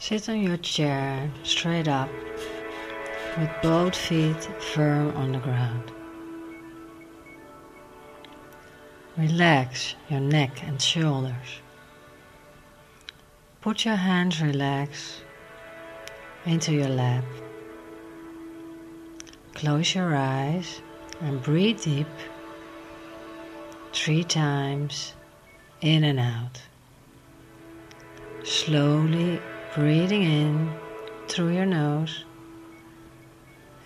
Sit on your chair straight up with both feet firm on the ground. Relax your neck and shoulders. Put your hands relaxed into your lap. Close your eyes and breathe deep three times in and out. Slowly breathing in through your nose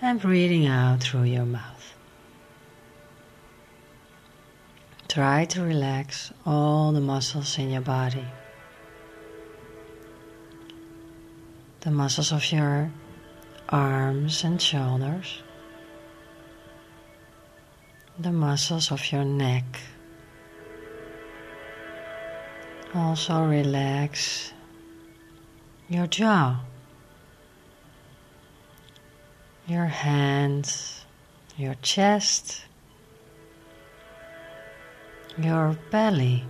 and breathing out through your mouth. Try to relax all the muscles in your body. The muscles of your arms and shoulders, the muscles of your neck. Also relax your jaw, your hands, your chest, your belly,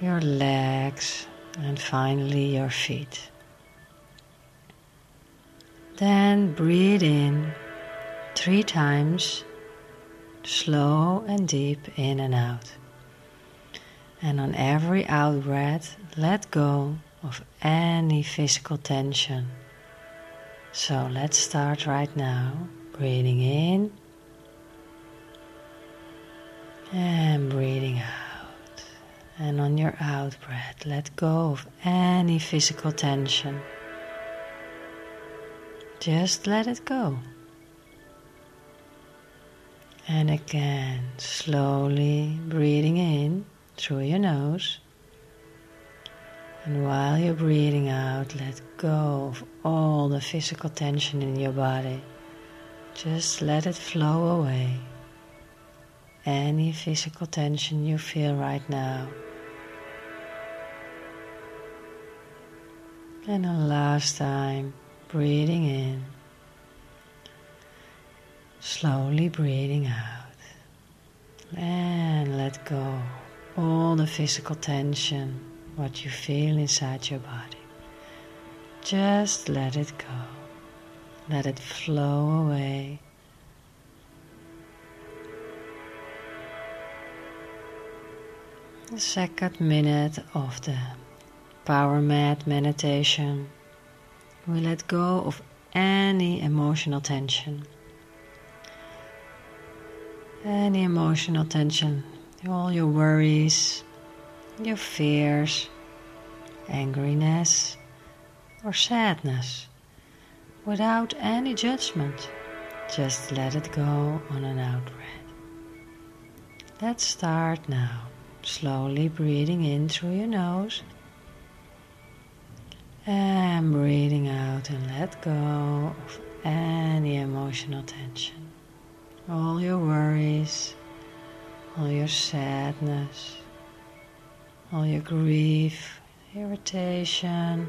your legs, and finally your feet. Then breathe in three times, slow and deep in and out. And on every out breath, let go of any physical tension. So let's start right now. Breathing in and breathing out. And on your out breath, let go of any physical tension. Just let it go. And again, slowly breathing in through your nose. And while you're breathing out, let go of all the physical tension in your body. Just let it flow away. Any physical tension you feel right now. And a last time, breathing in, slowly breathing out, and let go all the physical tension, what you feel inside your body. Just let it go. Let it flow away. The second minute of the power mat meditation, we let go of any emotional tension. Any emotional tension all your worries, your fears, angriness, or sadness without any judgment. Just let it go on an out breath. Let's start now. Slowly breathing in through your nose and breathing out and let go of any emotional tension. All your worries, all your sadness, all your grief, irritation.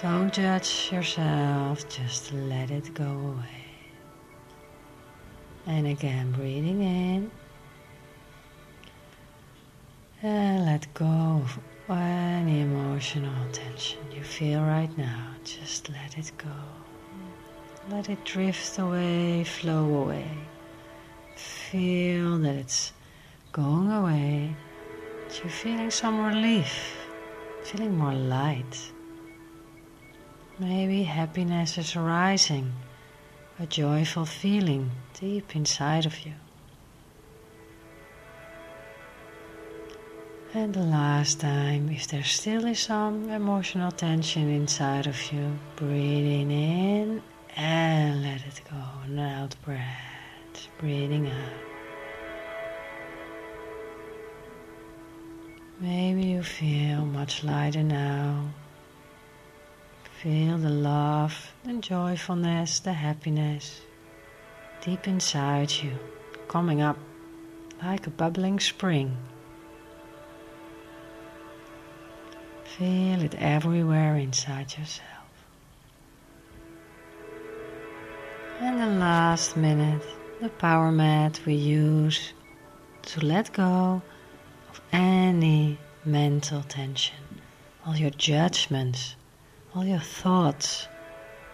Don't judge yourself, just let it go away. And again, breathing in. And let go of any emotional tension you feel right now. Just let it go. Let it drift away, flow away feel that it's going away, you're feeling some relief, feeling more light. Maybe happiness is arising, a joyful feeling deep inside of you. And the last time, if there still is some emotional tension inside of you, breathing in and let it go, and out breath breathing out. Maybe you feel much lighter now. Feel the love, the joyfulness, the happiness deep inside you, coming up like a bubbling spring. Feel it everywhere inside yourself. And the last minute the power mat we use to let go of any mental tension, all your judgments, all your thoughts,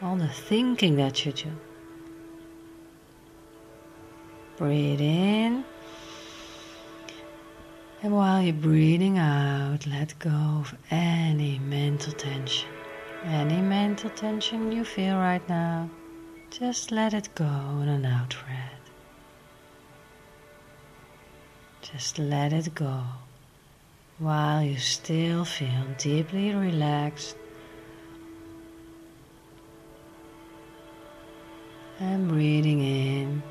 all the thinking that you do. Breathe in. And while you're breathing out, let go of any mental tension. Any mental tension you feel right now, just let it go in an out breath. Just let it go while you still feel deeply relaxed and breathing in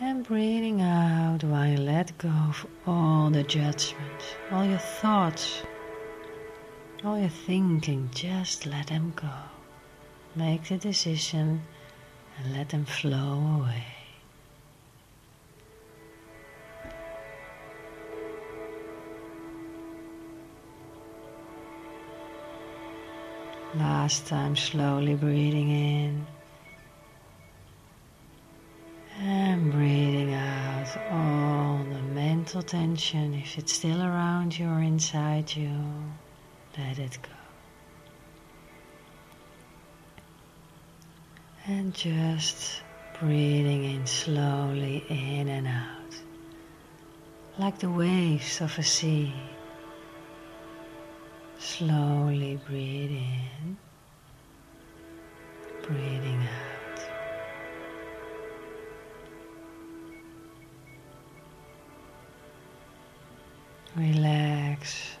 and breathing out while you let go of all the judgments, all your thoughts, all your thinking, just let them go. Make the decision and let them flow away. Last time, slowly breathing in and breathing out all the mental tension. If it's still around you or inside you, let it go. And just breathing in slowly in and out, like the waves of a sea. Slowly breathe in, breathing out. Relax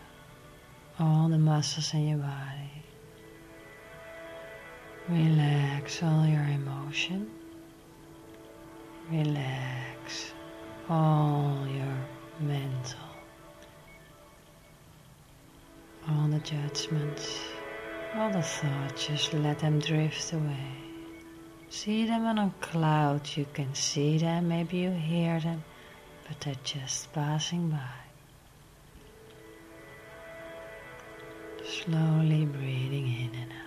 all the muscles in your body. Relax all your emotion. Relax all your mental all the judgments, all the thoughts, just let them drift away. See them on a cloud, you can see them, maybe you hear them, but they're just passing by. Slowly breathing in and out.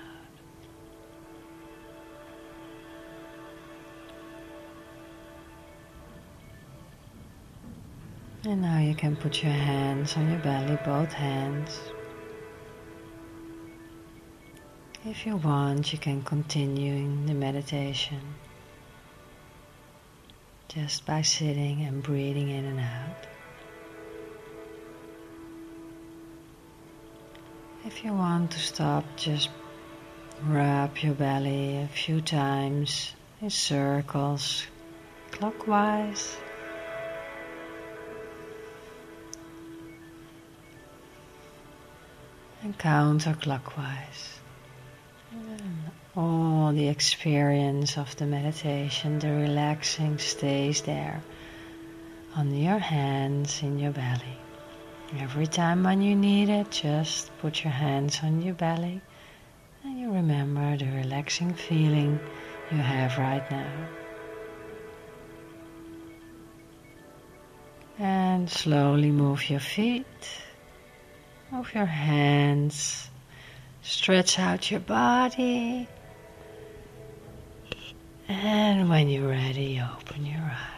And now you can put your hands on your belly, both hands. If you want, you can continue the meditation just by sitting and breathing in and out. If you want to stop, just rub your belly a few times in circles, clockwise. And counterclockwise all the experience of the meditation, the relaxing stays there on your hands in your belly. Every time when you need it, just put your hands on your belly and you remember the relaxing feeling you have right now. And slowly move your feet, move your hands Stretch out your body. And when you're ready, open your eyes.